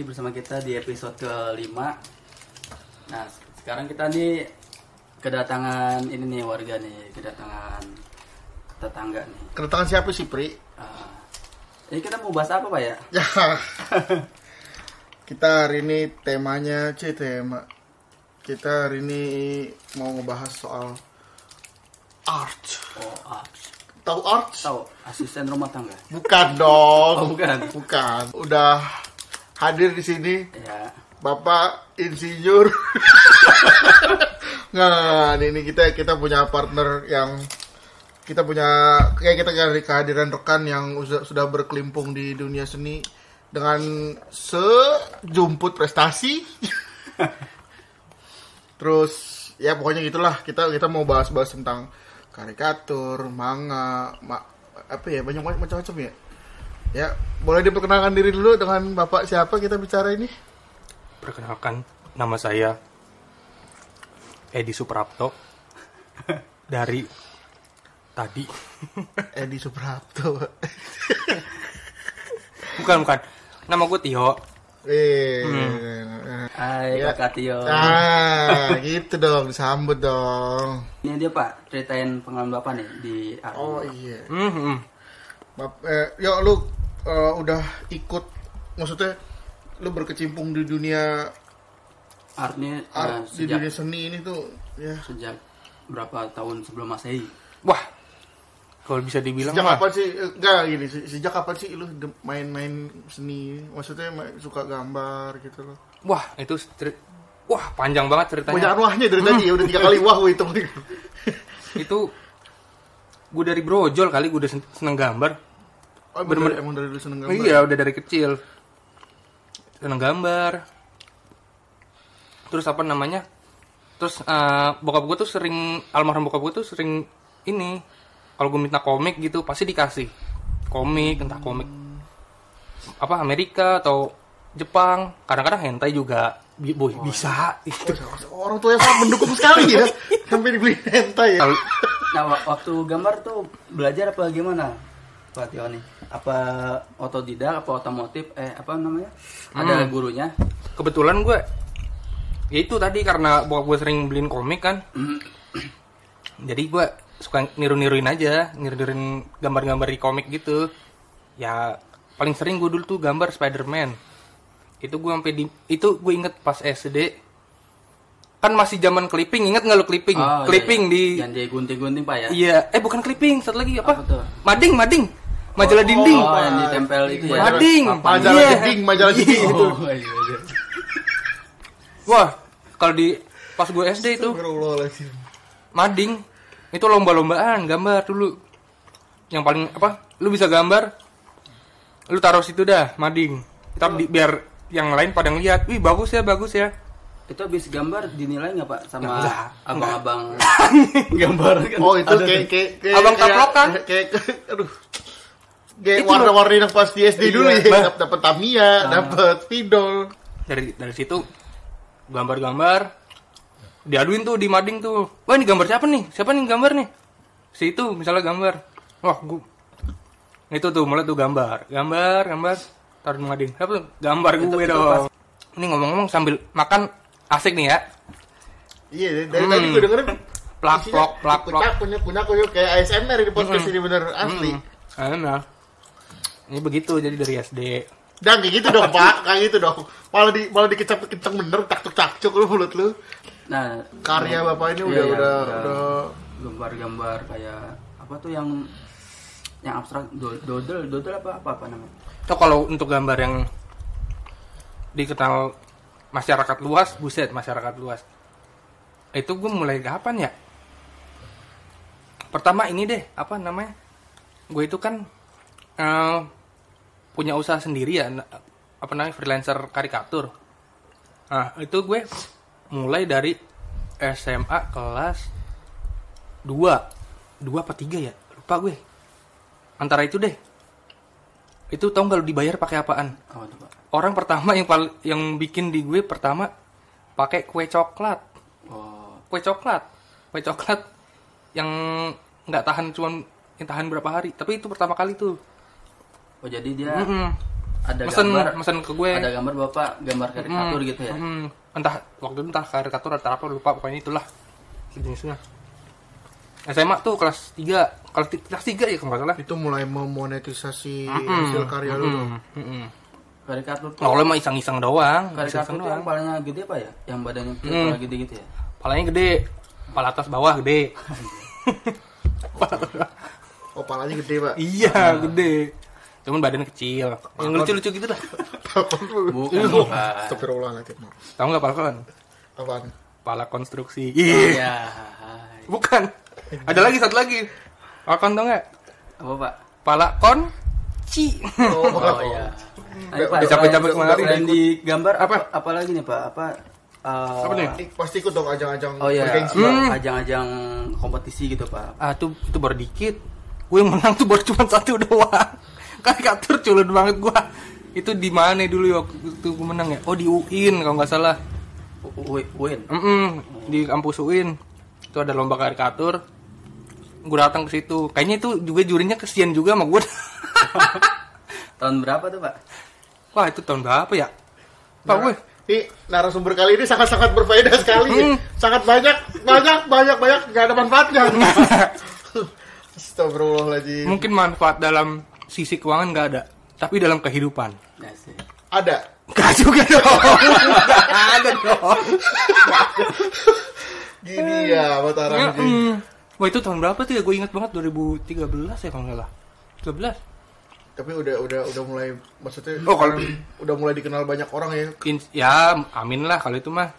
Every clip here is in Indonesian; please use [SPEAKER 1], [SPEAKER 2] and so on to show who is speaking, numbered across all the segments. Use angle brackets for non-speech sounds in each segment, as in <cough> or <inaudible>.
[SPEAKER 1] lagi bersama kita di episode kelima. Nah, sekarang kita nih kedatangan ini nih warga nih, kedatangan tetangga nih.
[SPEAKER 2] Kedatangan siapa sih, Pri?
[SPEAKER 1] Ah, ini kita mau bahas apa pak ya?
[SPEAKER 2] Ya. kita hari ini temanya, c tema. Kita hari ini mau ngebahas soal art.
[SPEAKER 1] Oh, ah,
[SPEAKER 2] Tahu art?
[SPEAKER 1] tahu asisten rumah tangga.
[SPEAKER 2] Bukan dong.
[SPEAKER 1] Oh, bukan.
[SPEAKER 2] Bukan. Udah hadir di sini
[SPEAKER 1] Ya,
[SPEAKER 2] Bapak Insinyur. <laughs> nggak. Ini, kita kita punya partner yang kita punya kayak kita dari kehadiran rekan yang sudah, berkelimpung di dunia seni dengan sejumput prestasi. <laughs> Terus ya pokoknya gitulah kita kita mau bahas-bahas tentang karikatur, manga, ma- apa ya banyak macam-macam ya. Ya, boleh diperkenalkan diri dulu dengan Bapak siapa kita bicara ini?
[SPEAKER 3] Perkenalkan, nama saya Edi Suprapto dari tadi.
[SPEAKER 2] Edi Suprapto.
[SPEAKER 3] Bukan, bukan. Nama gue Tio.
[SPEAKER 2] Eh.
[SPEAKER 1] Hai
[SPEAKER 2] Ya.
[SPEAKER 1] Kakak Tio.
[SPEAKER 2] Ah, gitu dong, disambut dong.
[SPEAKER 1] Ini dia pak, ceritain pengalaman bapak nih di.
[SPEAKER 2] Oh iya.
[SPEAKER 3] Hmm, hmm.
[SPEAKER 2] Bap, eh, yo lu eh, udah ikut maksudnya lu berkecimpung di dunia
[SPEAKER 1] Art nih eh,
[SPEAKER 2] art di
[SPEAKER 1] sejak
[SPEAKER 2] dunia seni ini tuh ya.
[SPEAKER 1] sejak berapa tahun sebelum masehi?
[SPEAKER 3] Wah, kalau bisa dibilang
[SPEAKER 2] Sejak
[SPEAKER 3] mah,
[SPEAKER 2] kapan sih? eh, Enggak gini, se- sejak kapan sih lu main-main seni? Maksudnya ma- suka gambar gitu loh.
[SPEAKER 3] wah itu wah panjang banget ceritanya.
[SPEAKER 2] Banyak wahnya dari tadi ya udah tiga kali wah hitung.
[SPEAKER 3] Itu <laughs> gue dari brojol kali gue udah sen- seneng gambar.
[SPEAKER 2] Oh, bener, emang dari dulu seneng gambar.
[SPEAKER 3] Iya, udah dari kecil. Seneng gambar. Terus apa namanya? Terus eh, bokap gue tuh sering almarhum bokap gue tuh sering ini kalau gue minta komik gitu pasti dikasih komik entah komik apa Amerika atau Jepang kadang-kadang hentai juga boy bisa itu
[SPEAKER 2] Orang tua yang sangat mendukung sekali ya. <laughs> Sampai dibeli hentai ya.
[SPEAKER 1] Nah, wa- waktu gambar tuh belajar apa gimana? Pak Tio nih? Apa otodidak, apa otomotif, eh apa namanya? Ada gurunya?
[SPEAKER 3] kebetulan gue ya itu tadi karena bokap gue sering beliin komik kan jadi gue suka niru-niruin aja niru-niruin gambar-gambar di komik gitu ya paling sering gue dulu tuh gambar Spider-Man itu gue sampai di itu gue inget pas SD kan masih zaman clipping inget nggak lu clipping
[SPEAKER 1] Oh, iya,
[SPEAKER 3] clipping
[SPEAKER 1] iya.
[SPEAKER 3] di
[SPEAKER 1] yang digunting-gunting Pak ya?
[SPEAKER 3] iya eh bukan clipping satu lagi apa,
[SPEAKER 1] Apa tuh?
[SPEAKER 3] mading mading majalah dinding
[SPEAKER 1] Oh, yang ditempel itu ya?
[SPEAKER 3] Mading.
[SPEAKER 1] Papan.
[SPEAKER 2] Majalah
[SPEAKER 3] Iya.
[SPEAKER 2] jeding, majalah jeding itu.
[SPEAKER 1] Oh, iya, iya.
[SPEAKER 3] wah kalau di pas gue SD itu mading itu lomba-lombaan gambar dulu yang paling apa lu bisa gambar lu taruh situ dah mading ntar di- biar yang lain pada ngeliat wih bagus ya bagus ya
[SPEAKER 1] Itu habis gambar dinilai nggak Pak sama abang-abang <laughs> gambar kan?
[SPEAKER 2] Oh itu kayak kayak kayak
[SPEAKER 3] Abang
[SPEAKER 2] kayak-
[SPEAKER 3] taplokan.
[SPEAKER 2] Kayak aduh. Kayak
[SPEAKER 3] Itu
[SPEAKER 2] warna-warni yang pas di SD dulu ya,
[SPEAKER 3] Bah.
[SPEAKER 2] dapat dapat Tamiya, dapat Spidol.
[SPEAKER 3] dari dari situ gambar-gambar diaduin tuh di mading tuh wah ini gambar siapa nih siapa nih gambar nih si itu misalnya gambar wah gua itu tuh mulai tuh gambar gambar gambar taruh di mading apa tuh gambar gue
[SPEAKER 1] itu
[SPEAKER 3] dong ini ngomong-ngomong sambil makan asik nih ya
[SPEAKER 2] Iya, dari,
[SPEAKER 3] Hmm.
[SPEAKER 2] tadi gue dengerin
[SPEAKER 3] Plak, plok, plak,
[SPEAKER 2] kucak, kunyuk, kunyuk, kunyuk, kayak ASMR di podcast ini bener asli.
[SPEAKER 3] Enak. Ini begitu jadi dari SD.
[SPEAKER 2] Dan kayak gitu dong pak, kayak gitu dong. Malah di malah dikecap kenceng bener, taktuk takcuk lu mulut lu.
[SPEAKER 1] Nah,
[SPEAKER 2] Karya bapak ini
[SPEAKER 1] Iya,
[SPEAKER 2] udah
[SPEAKER 1] iya,
[SPEAKER 2] udah
[SPEAKER 1] udah.
[SPEAKER 2] udah
[SPEAKER 1] gambar-gambar kayak apa tuh yang yang abstrak do- dodel dodel apa apa apa namanya
[SPEAKER 3] So kalau untuk gambar yang dikenal masyarakat luas, buset masyarakat luas. Itu gue mulai kapan ya? Pertama ini deh, apa namanya? Gue itu kan eh, punya usaha sendiri ya, apa namanya freelancer karikatur. Nah itu gue mulai dari SMA kelas 2 2 apa 3 ya? Lupa gue. Antara itu deh. Itu tau nggak lu dibayar pakai apaan?
[SPEAKER 1] apa tuh pak
[SPEAKER 3] Orang pertama yang pal- yang bikin di gue pertama pakai kue coklat.
[SPEAKER 1] oh
[SPEAKER 3] Kue coklat. Kue coklat yang nggak tahan cuman yang tahan berapa hari, tapi itu pertama kali tuh.
[SPEAKER 1] Oh jadi dia
[SPEAKER 3] Mm-mm.
[SPEAKER 1] ada
[SPEAKER 3] mesen
[SPEAKER 1] gambar.
[SPEAKER 3] mesen ke gue.
[SPEAKER 1] Ada gambar bapak gambar karikatur gitu ya?
[SPEAKER 3] Hmm, entah waktu itu entah karikatur atau apa lupa pokoknya itulah. Jenisnya SMA tuh kelas 3 kelas, ti- kelas 3 ya kalau nggak salah.
[SPEAKER 2] Itu mulai memonetisasi hasil karya lu.
[SPEAKER 3] Hmm, hmm, hmm.
[SPEAKER 1] karikatur tuh
[SPEAKER 3] Awalnya mah iseng-iseng doang.
[SPEAKER 1] Karikatur
[SPEAKER 3] iseng
[SPEAKER 1] tuh yang palanya gede apa ya? Yang badannya kecil
[SPEAKER 3] Hmm.
[SPEAKER 1] gede gitu ya?
[SPEAKER 3] Palanya gede. Kepala atas bawah gede. <laughs>
[SPEAKER 2] Oh, palanya gede, Pak.
[SPEAKER 3] iya gede cuman badannya kecil. Yang lucu-lucu gitu lah
[SPEAKER 1] bukan
[SPEAKER 2] maaf.
[SPEAKER 3] tahu nggak palkon
[SPEAKER 2] Apaan?
[SPEAKER 3] pala konstruksi. Iya
[SPEAKER 1] iya. <laughs>
[SPEAKER 3] Bukan. Ada lagi satu lagi. Palkon tau nggak
[SPEAKER 1] apa pak?
[SPEAKER 3] Pala konci
[SPEAKER 2] Oh,
[SPEAKER 1] oh iya. Ayo,
[SPEAKER 2] Udah-
[SPEAKER 3] capek-capek kemarin.
[SPEAKER 1] selain di gambar
[SPEAKER 3] Apa?
[SPEAKER 1] apa apa lagi nih pak? Apa eh,
[SPEAKER 3] Apa nih?
[SPEAKER 2] Pasti ikut dong ajang-ajang
[SPEAKER 1] oh iya.
[SPEAKER 3] Hmm.
[SPEAKER 1] ajang-ajang kompetisi gitu pak.
[SPEAKER 3] Ah tuh itu baru dikit. Gue yang menang tuh baru cuma satu doang karikatur culun banget gue itu di mana dulu ya waktu itu gue menang ya? Oh di UIN kalau nggak salah.
[SPEAKER 1] U- U- Win
[SPEAKER 3] Mm-mm, di kampus UIN itu ada lomba karikatur gue datang ke situ. Kayaknya itu juga jurinya kesian juga sama gue <laughs>
[SPEAKER 1] tahun berapa tuh pak?
[SPEAKER 3] Wah itu tahun berapa ya? Pak gue
[SPEAKER 2] Ini narasumber kali ini sangat-sangat berfaedah sekali.
[SPEAKER 3] Hmm.
[SPEAKER 2] Sangat banyak, banyak, banyak, banyak. Nggak ada manfaatnya. <laughs> Astagfirullahaladzim.
[SPEAKER 3] mungkin manfaat dalam sisi keuangan nggak ada tapi dalam kehidupan
[SPEAKER 1] ya sih
[SPEAKER 2] Ada.
[SPEAKER 3] Gak juga dong <laughs> Gak ada dong
[SPEAKER 2] Gini ya, Mataram.
[SPEAKER 3] Ya, mm. Wah itu tahun berapa tuh ya? Gue inget banget 2013 ya kalau nggak salah. 13.
[SPEAKER 2] Tapi udah udah udah mulai maksudnya
[SPEAKER 3] Oh, kalau-
[SPEAKER 2] udah mulai dikenal banyak orang ya.
[SPEAKER 3] In- ya amin lah kalau itu mah.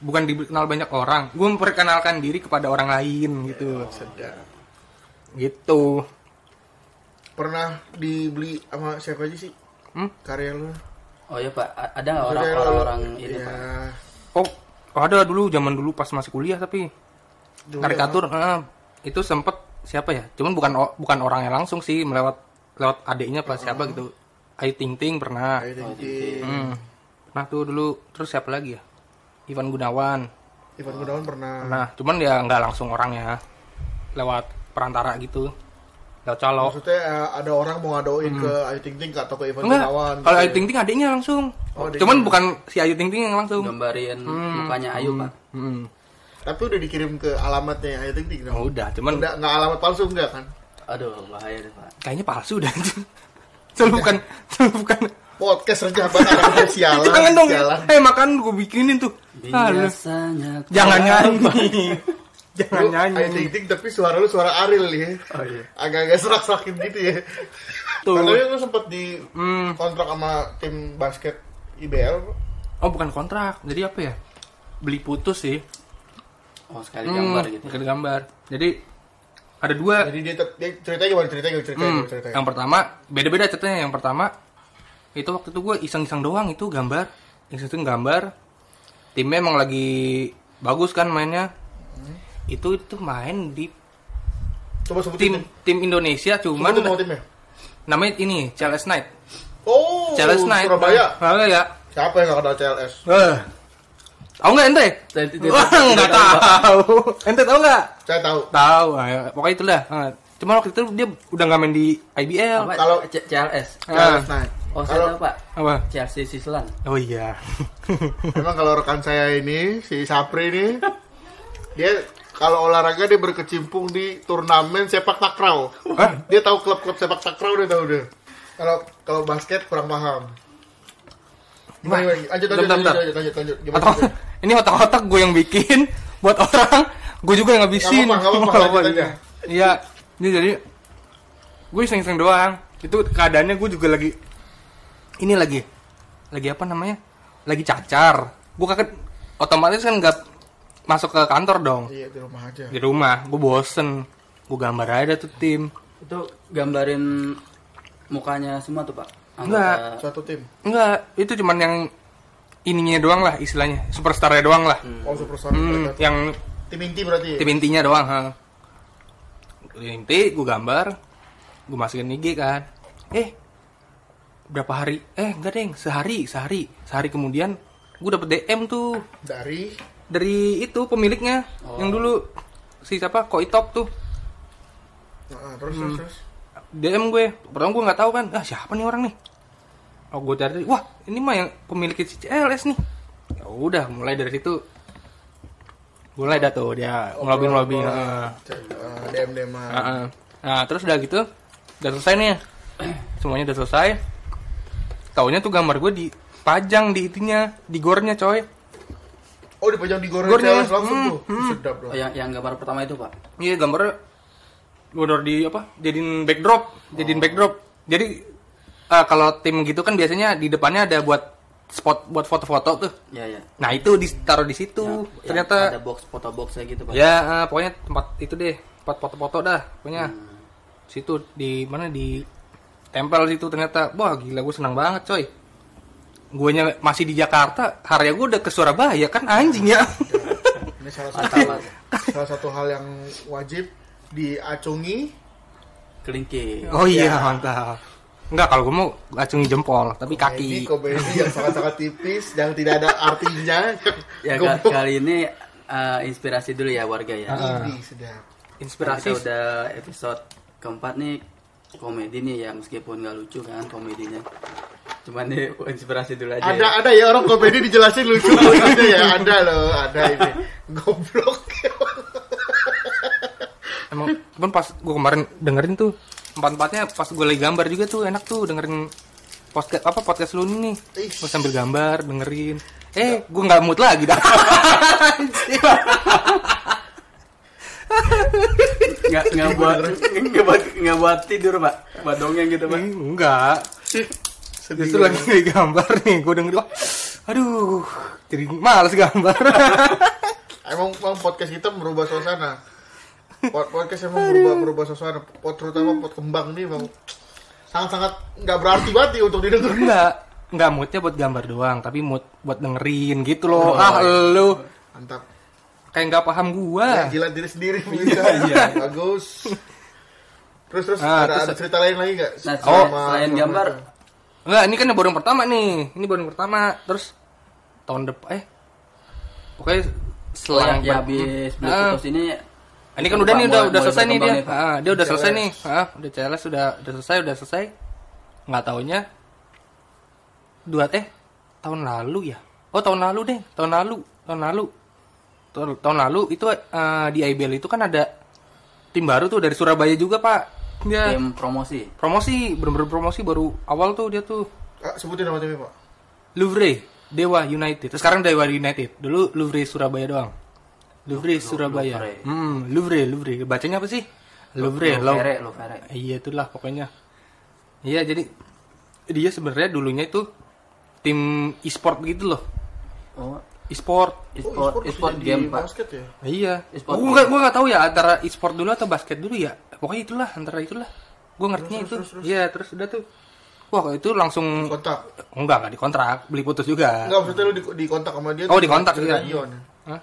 [SPEAKER 3] Bukan dikenal banyak orang. Gue memperkenalkan diri kepada orang lain gitu.
[SPEAKER 2] Sedap.
[SPEAKER 3] Gitu.
[SPEAKER 2] Pernah dibeli sama siapa aja sih?
[SPEAKER 3] Hmm?
[SPEAKER 2] Karya lu?
[SPEAKER 1] oh iya pak A- ada orang-orang ini
[SPEAKER 2] ya,
[SPEAKER 1] pak
[SPEAKER 3] Oh ada dulu zaman dulu pas masih kuliah tapi
[SPEAKER 2] dulu
[SPEAKER 3] karikatur eh, itu sempet siapa ya? Cuman bukan bukan orangnya langsung sih melewat lewat adiknya pas siapa gitu. Ayu Ting Ting pernah.
[SPEAKER 2] Kayak Ting-Ting.
[SPEAKER 3] Hmm. Nah tuh dulu terus siapa lagi ya? Ivan Gunawan.
[SPEAKER 2] Ivan Gunawan pernah.
[SPEAKER 3] Nah, cuman ya nggak langsung orangnya lewat perantara gitu. Lewat calo.
[SPEAKER 2] Maksudnya eh, ada orang mau ngadoin ke Ayu Ting Ting atau ke Ivan
[SPEAKER 3] Hmm. Enggak.
[SPEAKER 2] Gunawan.
[SPEAKER 3] Kalau
[SPEAKER 2] gitu
[SPEAKER 3] Ayu. Ting Ting adiknya langsung.
[SPEAKER 2] Oh, adiknya.
[SPEAKER 3] cuman bukan si Ayu Ting Ting yang langsung.
[SPEAKER 1] gambarin mukanya Ayu pak
[SPEAKER 3] Hmm.
[SPEAKER 2] Tapi udah dikirim ke alamatnya Ayu Ting Ting.
[SPEAKER 3] Oh, udah, cuman
[SPEAKER 2] Enggak, enggak alamat palsu enggak kan?
[SPEAKER 1] aduh bahaya deh pak
[SPEAKER 3] kayaknya palsu dah. Selalu <laughs> bukan, selalu bukan.
[SPEAKER 2] Podcast rejaban anak sialan. <laughs>
[SPEAKER 3] Jangan dong.
[SPEAKER 2] sialan.
[SPEAKER 3] Eh, makan gue bikinin tuh.
[SPEAKER 1] Biasanya
[SPEAKER 3] Jangan nyanyi. Jangan
[SPEAKER 2] Lu
[SPEAKER 3] nyanyi.
[SPEAKER 2] Ayu Ting Ting tapi suara lu suara Ariel ya.
[SPEAKER 1] oh iya
[SPEAKER 2] Agak-agak serak-serakin gitu ya.
[SPEAKER 3] Tuh.
[SPEAKER 2] Katanya lu sempet di
[SPEAKER 3] Hmm.
[SPEAKER 2] kontrak sama tim basket IBL.
[SPEAKER 3] Oh, bukan kontrak. Jadi apa ya? Beli putus sih.
[SPEAKER 1] oh sekali gambar gitu
[SPEAKER 3] Sekali gambar. Jadi ada dua
[SPEAKER 2] Jadi dia, dia ceritanya gimana? Ceritanya gimana? Ceritanya
[SPEAKER 3] Hmm,
[SPEAKER 2] gimana? Ceritanya.
[SPEAKER 3] yang pertama beda-beda ceritanya. Yang pertama itu waktu itu gue iseng-iseng doang itu gambar, iseng-iseng gambar. Timnya emang lagi bagus kan mainnya. Itu itu main di
[SPEAKER 2] Coba sebutin.
[SPEAKER 3] tim tim Indonesia cuman
[SPEAKER 2] Sebutin nama timnya.
[SPEAKER 3] namanya ini CLS Knight.
[SPEAKER 2] Oh,
[SPEAKER 3] CLS Knight.
[SPEAKER 2] Surabaya.
[SPEAKER 3] Surabaya.
[SPEAKER 2] Siapa yang gak kenal CLS?
[SPEAKER 3] Eh. Tahu nggak ente?
[SPEAKER 1] Saya tidak-
[SPEAKER 3] Wah,
[SPEAKER 1] tidak
[SPEAKER 3] nggak
[SPEAKER 1] tahu,
[SPEAKER 3] tahu. Ente tahu nggak?
[SPEAKER 2] Saya tahu.
[SPEAKER 3] Tahu. Pokoknya itulah. Ah, Cuma waktu itu dia udah nggak main di IBL.
[SPEAKER 1] apa
[SPEAKER 2] Kalau-
[SPEAKER 1] C- CLS
[SPEAKER 3] Ah.
[SPEAKER 2] CLS Knight.
[SPEAKER 1] oh saya
[SPEAKER 2] Kalau
[SPEAKER 1] tahu pak
[SPEAKER 3] Apa?
[SPEAKER 1] Chelsea Sislan
[SPEAKER 3] Oh iya.
[SPEAKER 2] memang kalau rekan saya ini si Sapri ini dia kalau olahraga dia berkecimpung di turnamen sepak takraw.
[SPEAKER 3] Hah?
[SPEAKER 2] Dia tahu klub-klub sepak takraw dia tahu dia. Kalau kalau basket kurang paham. Gimana, gimana? Lanjut, lanjut, lanjut, lanjut, lanjut, lanjut. Gimana?
[SPEAKER 3] Atau ini otak-otak gue yang bikin buat orang, gue juga yang ngabisin.
[SPEAKER 2] Nggak apa-apa.
[SPEAKER 3] Iya, ini jadi gue iseng-iseng doang. Itu keadaannya gue juga lagi ini lagi lagi apa namanya? Lagi cacar. Gue kaget otomatis kan nggak masuk ke kantor dong.
[SPEAKER 2] Iya di rumah aja.
[SPEAKER 3] Di rumah, gue bosen. Gue gambar aja tuh tim.
[SPEAKER 1] itu gambarin mukanya semua tuh pak
[SPEAKER 3] Enggak.
[SPEAKER 2] Suatu tim.
[SPEAKER 3] Enggak, itu cuman yang ininya doang lah istilahnya. Superstarnya doang lah.
[SPEAKER 2] Oh superstar.
[SPEAKER 3] Hmm, yang
[SPEAKER 2] Tim inti berarti.
[SPEAKER 3] tim intinya doang ha. Tim inti gue gambar gue masukin IG kan eh berapa hari eh enggak deng sehari sehari sehari kemudian gue dapet DM tuh
[SPEAKER 2] Dari
[SPEAKER 3] dari itu pemiliknya yang dulu. Si siapa? Koitop tuh.
[SPEAKER 2] Nah, terus terus terus.
[SPEAKER 3] DM gue. Pertama gue nggak tahu kan. Ah siapa nih orang nih? Oh gue cari wah ini mah yang pemilik CLS nih. Ya udah mulai dari situ. Mulai dah tuh dia ngelobi ngelobi
[SPEAKER 2] Uh, DM DM
[SPEAKER 3] nah terus udah gitu udah selesai nih <clears throat> semuanya udah selesai. Taunya tuh gambar gue dipajang di itunya di gornya coy
[SPEAKER 2] Oh dipajang di goreng
[SPEAKER 3] Gorengnya,
[SPEAKER 2] CLS langsung
[SPEAKER 3] hmm,
[SPEAKER 2] tuh. Sedap
[SPEAKER 1] Oh,
[SPEAKER 2] lah.
[SPEAKER 1] yang yang gambar pertama itu pak?
[SPEAKER 3] Iya gambarnya gue udah di apa jadiin backdrop jadiin backdrop. Jadi eh, kalau tim gitu kan biasanya di depannya ada buat spot buat foto-foto tuh.
[SPEAKER 1] Ya ya
[SPEAKER 3] nah itu ditaruh di situ. Uh, ternyata
[SPEAKER 1] yang ada box foto boxnya gitu pak.
[SPEAKER 3] Ya eh, pokoknya tempat itu deh tempat foto-foto dah pokoknya.
[SPEAKER 1] Hmm.
[SPEAKER 3] situ di mana di tempel situ ternyata. Wah gila gue senang banget coy guanya masih di Jakarta hari gue udah ke Surabaya kan anjing ya
[SPEAKER 2] Ini salah satu
[SPEAKER 1] Pak.
[SPEAKER 2] salah satu hal yang wajib diacungi.
[SPEAKER 1] kelingking
[SPEAKER 3] oh iya
[SPEAKER 2] Ya.
[SPEAKER 3] mantap Enggak kalau gue mau acungi jempol tapi
[SPEAKER 2] Ini
[SPEAKER 3] kaki
[SPEAKER 2] komedi yang sangat-sangat tipis yang tidak ada artinya.
[SPEAKER 1] ya kali ini eh, inspirasi dulu ya warga ya
[SPEAKER 2] Ini sedap.
[SPEAKER 3] inspirasi
[SPEAKER 1] kita udah episode keempat nih komedi nih ya meskipun nggak lucu kan komedinya cuman nih inspirasi dulu aja
[SPEAKER 2] Ada
[SPEAKER 1] ya.
[SPEAKER 2] ada ya orang komedi dijelasin lucu gitu ya. Ada loh, ada ini. Goblok.
[SPEAKER 3] emang cuman pas gue kemarin dengerin tuh empat empatnya pas gue lagi gambar juga tuh enak tuh dengerin podcast apa podcast lu nih
[SPEAKER 2] Ih.
[SPEAKER 3] gue sambil gambar dengerin eh gue nggak mood lagi dah
[SPEAKER 1] nggak nggak buat nggak buat nggak buat tidur pak buat dongeng gitu pak
[SPEAKER 3] enggak justru lagi lagi gambar nih gue dengerin wah, aduh jadi males gambar <laughs>
[SPEAKER 2] Emang, emang podcast kita merubah suasana. Pod- Podcast emang merubah merubah suasana. Pod, terutama pot kembang nih emang sangat-sangat nggak berarti banget nih untuk didengar.
[SPEAKER 3] enggak enggak moodnya buat gambar doang tapi mood buat dengerin gitu loh ah lu
[SPEAKER 2] Mantap.
[SPEAKER 3] kayak nggak paham gua
[SPEAKER 2] Ya, jilat diri sendiri bisa. <laughs> Bagus. Terus terus
[SPEAKER 3] Ah,
[SPEAKER 2] ada,
[SPEAKER 3] terus-
[SPEAKER 2] ada cerita lain lagi nggak?
[SPEAKER 1] nah
[SPEAKER 2] Selama-
[SPEAKER 1] selain, selain gambar?
[SPEAKER 3] Enggak, ini kan baru yang pertama nih. Ini baru yang pertama. Terus tahun depan eh pokoknya
[SPEAKER 1] oh,
[SPEAKER 3] selang
[SPEAKER 1] yang, yang
[SPEAKER 3] ber-
[SPEAKER 1] habis beli putus ini
[SPEAKER 3] ini kan udah nih udah udah selesai nih dia. Ah, dia udah selesai nih. Ah, udah CLS sudah udah selesai, udah selesai. Nggak taunya dua eh tahun lalu ya. Oh, tahun lalu deh, tahun lalu, tahun lalu. Tahun, tahun lalu itu eh, di IBL itu kan ada tim baru tuh dari Surabaya juga, Pak. Dia
[SPEAKER 1] tim promosi
[SPEAKER 3] promosi, bener-bener promosi baru awal tuh dia tuh
[SPEAKER 2] Ah, sebutin nama timnya pak.
[SPEAKER 3] Louvre, Dewa United. Sekarang Dewa United. Dulu Louvre Surabaya doang. Louvre Surabaya.
[SPEAKER 1] Louvre.
[SPEAKER 3] Hmm, Louvre, Louvre. Bacanya apa sih? Louvre,
[SPEAKER 1] lo
[SPEAKER 3] Lou-
[SPEAKER 1] fere lo fere
[SPEAKER 3] Iya itulah pokoknya. Iya jadi dia sebenarnya dulunya itu tim e-sport gitu loh.
[SPEAKER 1] oh
[SPEAKER 3] E-sport.
[SPEAKER 1] e-sport
[SPEAKER 2] Oh,
[SPEAKER 1] e-sport
[SPEAKER 2] bisa
[SPEAKER 1] game pak
[SPEAKER 2] Basket ya.
[SPEAKER 3] Iya.
[SPEAKER 1] E-sport.
[SPEAKER 3] Gue nggak gue nggak tahu ya antara e-sport dulu atau basket dulu ya. Pokoknya itulah antara itulah. Gue ngertinya itu. Iya terus udah tuh. Wah itu langsung
[SPEAKER 2] Kontak.
[SPEAKER 3] enggak enggak dikontrak, beli putus juga.
[SPEAKER 2] Enggak maksudnya lu di, di kontak sama dia.
[SPEAKER 3] Oh,
[SPEAKER 2] terus
[SPEAKER 3] di kontak,
[SPEAKER 2] cerita
[SPEAKER 3] iya.
[SPEAKER 2] Ion.
[SPEAKER 3] Hah?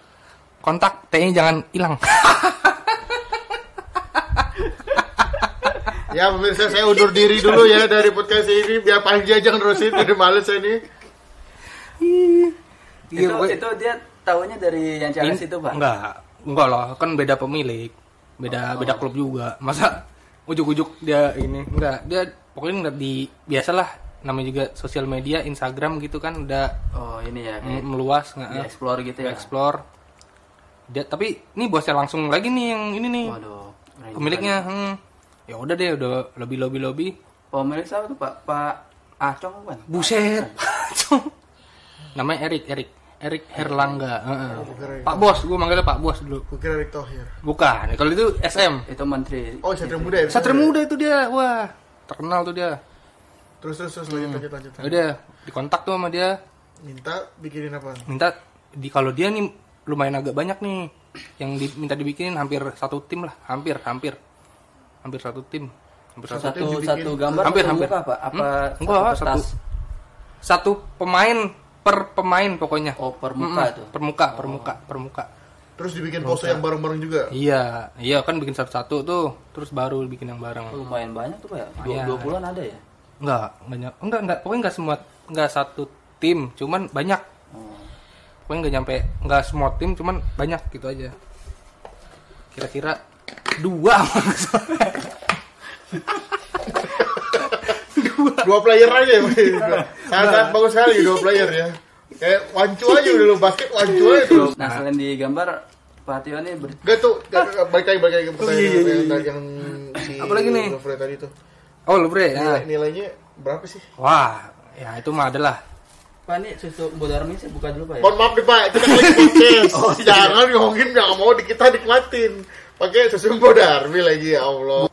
[SPEAKER 3] Kontak T-nya jangan hilang. <laughs>
[SPEAKER 2] Ya pemirsa saya undur diri dulu ya dari podcast ini biar Panji aja nerusin udah males saya ini.
[SPEAKER 3] Iya,
[SPEAKER 1] itu,
[SPEAKER 3] gue-
[SPEAKER 1] itu dia tahunya dari yang CLS itu pak
[SPEAKER 3] Enggak, enggak lah, kan beda pemilik. Beda beda klub juga. Masa ujuk-ujuk dia ini enggak, dia pokoknya enggak di biasalah namanya juga sosial media, Instagram gitu kan udah
[SPEAKER 1] oh ini ya kayak
[SPEAKER 3] meluas nggak
[SPEAKER 1] di explore gitu ya
[SPEAKER 3] explore. Dia tapi ini bosnya langsung lagi nih yang ini nih.
[SPEAKER 1] waduh
[SPEAKER 3] Pemiliknya, hmm. Ya udah deh, udah lobby lobby lobby.
[SPEAKER 1] pemilik siapa tuh pak pak Acong bukan
[SPEAKER 3] Buset. Namanya Erik, Erik. Erik Herlangga. heeh. Pak Bos, gue manggilnya Pak Bos dulu.
[SPEAKER 2] Gue kira Erick Thohir.
[SPEAKER 3] Bukan, kalau itu SM.
[SPEAKER 1] itu menteri
[SPEAKER 2] Oh, Satria Muda ya.
[SPEAKER 3] Satria Muda itu dia, wah terkenal tuh dia.
[SPEAKER 2] Terus terus terus lanjut lanjut lanjut.
[SPEAKER 3] Ya Udah dikontak tuh sama dia,
[SPEAKER 2] Minta bikinin apa?
[SPEAKER 3] minta di kalau dia nih lumayan agak banyak nih yang diminta dibikinin hampir satu tim lah, hampir hampir hampir satu tim, hampir satu
[SPEAKER 1] satu satu gambar
[SPEAKER 3] Hampir,
[SPEAKER 1] satu
[SPEAKER 3] hampir.
[SPEAKER 1] apa apa
[SPEAKER 3] Hmm? Enggak,
[SPEAKER 1] satu
[SPEAKER 3] satu pemain per pemain pokoknya.
[SPEAKER 1] oh per muka
[SPEAKER 3] Mm-mm,
[SPEAKER 1] tuh
[SPEAKER 3] Per muka, per muka, per muka.
[SPEAKER 2] Terus dibikin pose yang bareng-bareng juga.
[SPEAKER 3] Iya, iya kan bikin satu-satu tuh, terus baru bikin yang bareng.
[SPEAKER 1] lumayan banyak tuh pak ya dua,
[SPEAKER 3] Lumayan.
[SPEAKER 1] dua bulan ada ya
[SPEAKER 3] Enggak, banyak. Enggak, enggak. Pokoknya enggak semua enggak satu tim, cuman banyak.
[SPEAKER 1] oh.
[SPEAKER 3] Pokoknya enggak nyampe enggak semua tim, cuman banyak gitu aja. Kira-kira dua maksudnya. <laughs>
[SPEAKER 2] dua player aja <laughs> ya sangat sangat bagus sekali dua player ya kayak wancu aja udah lu basket wancu aja terus
[SPEAKER 1] Nah, selain di gambar Pak Tio ini ber-
[SPEAKER 2] Gak tuh, gak- gak- balik lagi, balik lagi ke pertanyaan
[SPEAKER 3] iya, iya,
[SPEAKER 2] yang, yang si
[SPEAKER 3] Apalagi nih?
[SPEAKER 2] Lovre tadi tuh.
[SPEAKER 3] Oh, lu bre. Ya.
[SPEAKER 2] Nilai, nilainya berapa sih?
[SPEAKER 3] Wah, ya itu mah adalah.
[SPEAKER 1] Pak ini susu Bodarmi saya buka dulu Pak ya.
[SPEAKER 2] Mohon maaf nih Pak, kita lagi podcast. Jangan ngomongin yang mau di kita nikmatin. Pakai susu darmi lagi ya Allah.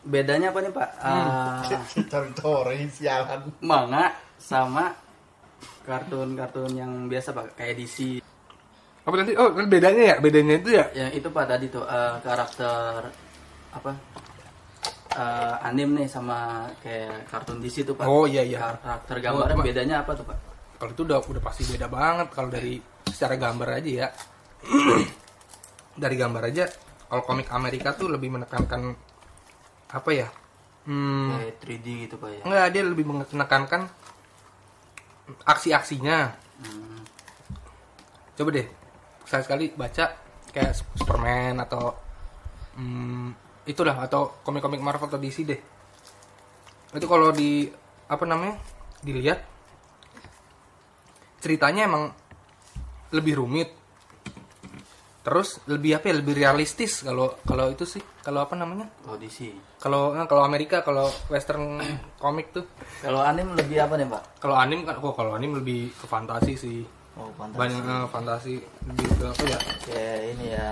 [SPEAKER 1] Bedanya apa nih Pak? Ah, <laughs>
[SPEAKER 2] Cari tori sialan.
[SPEAKER 1] manga sama kartun-kartun yang biasa Pak, kayak DC.
[SPEAKER 3] Apa nanti? Oh, kan bedanya ya? Bedanya itu ya?
[SPEAKER 1] Yang itu Pak tadi tuh eh, karakter apa? Eh, anim nih sama kayak kartun DC tuh Pak.
[SPEAKER 3] Oh, iya, iya.
[SPEAKER 1] Karakter gambarnya
[SPEAKER 3] Oh,
[SPEAKER 1] bedanya apa tuh Pak?
[SPEAKER 3] Kalau itu udah udah pasti beda banget kalau dari secara gambar aja ya. <clears throat> dari gambar aja kalau komik Amerika tuh lebih menekankan apa ya? Hmm,
[SPEAKER 1] Kayak 3D gitu Pak ya.
[SPEAKER 3] enggak dia lebih menekankan aksi-aksinya.
[SPEAKER 1] Hmm.
[SPEAKER 3] Coba deh, saya sekali baca kayak Superman atau hmm, itulah atau komik-komik Marvel atau DC deh. Itu kalau di apa namanya dilihat ceritanya emang lebih rumit. Terus lebih apa ya lebih realistis kalau kalau itu sih kalau apa namanya?
[SPEAKER 1] Kalau DC.
[SPEAKER 3] kalau nah, kalau Amerika kalau Western <clears throat> komik tuh.
[SPEAKER 1] Kalau anim lebih apa nih Pak?
[SPEAKER 3] kalau anim kan oh kalau anim lebih ke fantasi sih.
[SPEAKER 1] Oh, pantas.
[SPEAKER 3] banyak eh, fantasi lebih ke apa ya?
[SPEAKER 1] Kayak ini ya,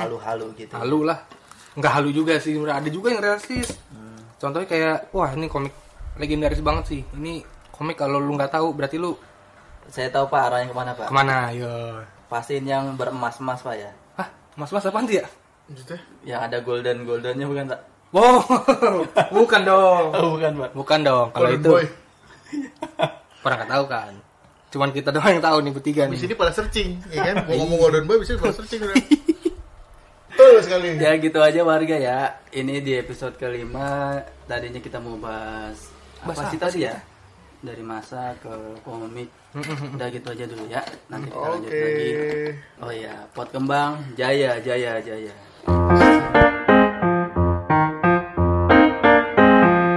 [SPEAKER 1] halu-halu gitu.
[SPEAKER 3] halu lah. Nggak halu juga sih ada juga yang realistis. Contohnya kayak wah ini komik legendaris banget sih. Ini komik kalau lu nggak tahu berarti lu
[SPEAKER 1] Saya tahu Pak arahnya ke mana Pak.
[SPEAKER 3] ke mana? Yo
[SPEAKER 1] Pastiin yang beremas-emas Pak ya.
[SPEAKER 3] Hah, mas mas apaan sih ya
[SPEAKER 2] Maksudnya?
[SPEAKER 1] Yang ada golden goldennya bukan Pak?
[SPEAKER 3] wow <laughs> bukan dong
[SPEAKER 1] Oh bukan Pak.
[SPEAKER 3] bukan dong kalau
[SPEAKER 2] Golden
[SPEAKER 3] itu
[SPEAKER 2] Boy. <laughs>
[SPEAKER 3] orang nggak tahu kan cuman kita doang yang tahu nih bertiga
[SPEAKER 2] Di
[SPEAKER 3] nih
[SPEAKER 2] sini pada searching, ya kan? <laughs> Mau ngomong Golden Boy, bisa pada searching udah. Betul sekali.
[SPEAKER 1] Ya gitu aja warga ya. Ini di episode kelima. Tadinya kita mau bahas apa
[SPEAKER 3] Bahas
[SPEAKER 1] sih
[SPEAKER 3] apa
[SPEAKER 1] tadi
[SPEAKER 3] sih
[SPEAKER 1] ya? Dari masa ke komik. Udah gitu aja dulu ya. Nanti kita lanjut
[SPEAKER 2] Oke.
[SPEAKER 1] lagi. Oh ya, pot kembang, jaya, jaya, jaya.